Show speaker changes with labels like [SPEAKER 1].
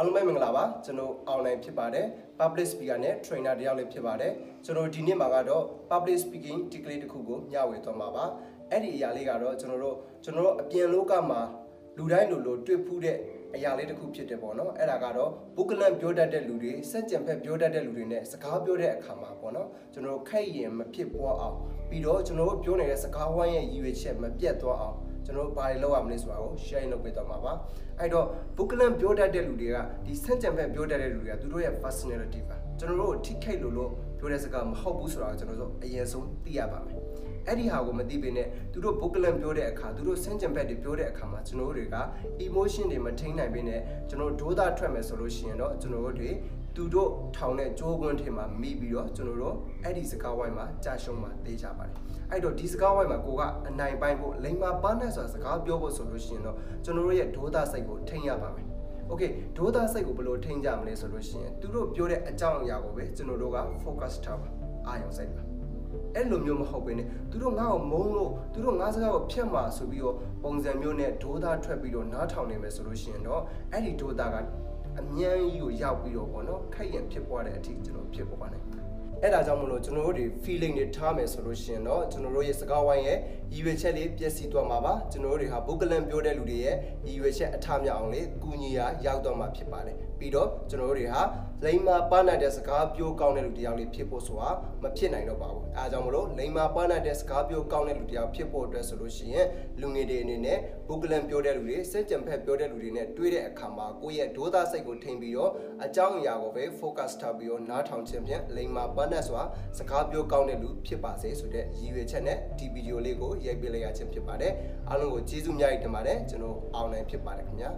[SPEAKER 1] အားလုံးပဲမင်္ဂလာပါကျွန်တော် online ဖြစ်ပါတယ် public speaker နဲ့ trainer တယောက်လည်းဖြစ်ပါတယ်ကျွန်တော်ဒီနေ့မှာကတော့ public speaking technique တစ်ခုကိုမျှဝေသွားမှာပါအဲ့ဒီအရာလေးကတော့ကျွန်တော်တို့ကျွန်တော်တို့အပြင်လောကမှာလူတိုင်းလူလိုတွေ့ဖူးတဲ့အရာလေးတစ်ခုဖြစ်တယ်ပေါ့နော်အဲ့ဒါကတော့ပုဂ္ဂလန်ပြောတတ်တဲ့လူတွေစက်ကြံဖက်ပြောတတ်တဲ့လူတွေနဲ့စကားပြောတဲ့အခါမှာပေါ့နော်ကျွန်တော်တို့ခိုက်ရင်မဖြစ်ပွားအောင်ပြီးတော့ကျွန်တော်တို့ပြောနေတဲ့စကားဝိုင်းရဲ့ရည်ရွယ်ချက်မပြတ်သွားအောင် ကျွန်တော်တို့ဘာတွေလုပ်ရမလဲဆိုတာကို share လုပ်ပေးသွားမှာပါအဲ့တော့ပုဂ္ဂလန်ပြောတတ်တဲ့လူတွေကဒီစက်ကြံဖက်ပြောတတ်တဲ့လူတွေကသူတို့ရဲ့ personality ပါကျွန်တော်တို့ထိခိုက်လို့လို့ပြောတဲ့စကားမဟုတ်ဘူးဆိုတာကိုကျွန်တော်တို့အရင်ဆုံးသိရပါမယ်အဲ့ဒီဟာကိုမသိပေနဲ့သူတို့ဘုတ်ကလန်ပြောတဲ့အခါသူတို့စင်ကြံဘက်တွေပြောတဲ့အခါမှာကျွန်တော်တို့တွေက emotion တွေမထိန်းနိုင်ပေနဲ့ကျွန်တော်တို့ဒေါသထွက်မယ်ဆိုလို့ရှိရင်တော့ကျွန်တော်တို့တွေ သူတို့ထောင်တဲ့ကြိုးကွင်းထင်မှာမိပြီးတော့ကျွန်တော်တို့အဲ့ဒီစကားဝိုင်းမှာကြာရှုံးမှာတေးကြပါတယ်အဲ့တော့ဒီစကားဝိုင်းမှာကိုကအနိုင်ပိုင်းဖို့လိမ္မာပါနဲ့ဆိုတာစကားပြောဖို့ဆိုလို့ရှိရင်တော့ကျွန်တော်တို့ရဲ့ဒေါသစိတ်ကိုထိန်းရပါမယ်โอเคဒေါသစိတ်ကိုဘယ်လိုထိန်းကြမလဲဆိုလို့ရှိရင်သူတို့ပြောတဲ့အကြောင်းအရာကိုပဲကျွန်တော်တို့က focus ထားပါအာရုံစိုက်ပါအဲ့လိုမျိုးမဟုတ်ဘဲနဲ့သူတို့ငါ့ကိုမုန်းလို့သူတို့ငါစကားကိုဖျက်မှာဆိုပြီးတော့ပုံစံမျိုးနဲ့ဒေါသထွက်ပြီးတော့နားထောင်နေမယ်ဆိုလို့ရှိရင်တော့အဲ့ဒီဒေါသက အញ្ញမ်းကြီးကိုရောက်ပြီးတော့ပေါ့နော်ခိုက်ရင်ဖြစ်ပွားတဲ့အထိကျွန်တော်ဖြစ်ပေါ်ပါနိုင်အဲ့ဒါကြောင့်မလို့ကျွန်တော်တို့တွေ feeling တွေထားမယ်ဆိုလို့ရှိရင်တော့ကျွန်တော်တို့ရဲ့စကားဝိုင်းရဲ့ရည်ရွယ်ချက်လေးပြည့်စည်သွားမှာပါကျွန်တော်တို့တွေဟာဘုကလန်ပြောတဲ့လူတွေရဲ့ရည်ရွယ်ချက်အထမြောက်အောင်လေးကူညီရာရောက်တော့မှာဖြစ်ပါတယ်ပြီးတော့ကျွန်တော်တို့တွေဟာလိမ္မာပါနိုင်တဲ့စကားပြောကောင်းတဲ့လူတစ်ယောက်လေးဖြစ်ဖို့ဆိုတာမဖြစ်နိုင်တော့ပါဘူးအဲဒါကြောင့်မလို့လိမ္မာပါနိုင်တဲ့စကားပြောကောင်းတဲ့လူတစ်ယောက်ဖြစ်ဖို့အတွက်ဆိုလို့ရှိရင်လူငယ်တွေအနေနဲ့ဘုကလန်ပြောတဲ့လူတွေစက်ကြံဖက်ပြောတဲ့လူတွေနဲ့တွေ့တဲ့အခါမှာကိုယ့်ရဲ့ဒေါသစိတ်ကိုထိန်ပြီးတော့အကြောင်းအရာကိုပဲ focus ထားပြီးတော့နားထောင်ခြင်းဖြင့်လိမ္မာပါနိုင်စွာစကားပြောကောင်းတဲ့လူဖြစ်ပါစေဆိုတဲ့ရည်ရွယ်ချက်နဲ့ဒီဗီဒီယိုလေးကိုရိုက်ပေးလိုက်ရခြင်းဖြစ်ပါတယ်အားလုံးကိုကျေးဇူးများကြီးတင်ပါတယ်ကျွန်တော်အောင်နိုင်ဖြစ်ပါတယ်ခင်ဗျာ